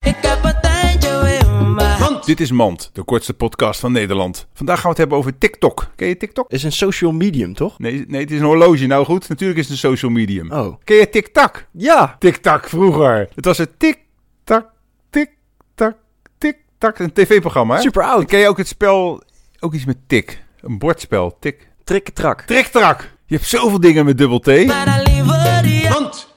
Ik heb een tijdje in mijn Dit is Mand, de kortste podcast van Nederland. Vandaag gaan we het hebben over TikTok. Ken je TikTok? is een social medium, toch? Nee, nee, het is een horloge. Nou goed, natuurlijk is het een social medium. Oh. Ken je TikTok? Ja. TikTok vroeger. Het was een tik-tak, tik-tak, tik-tak. Een tv-programma, hè? Super oud. Ken je ook het spel, ook iets met tik? Een bordspel, tik. Trick-trak. Triktrak. Je hebt zoveel dingen met dubbel T. Want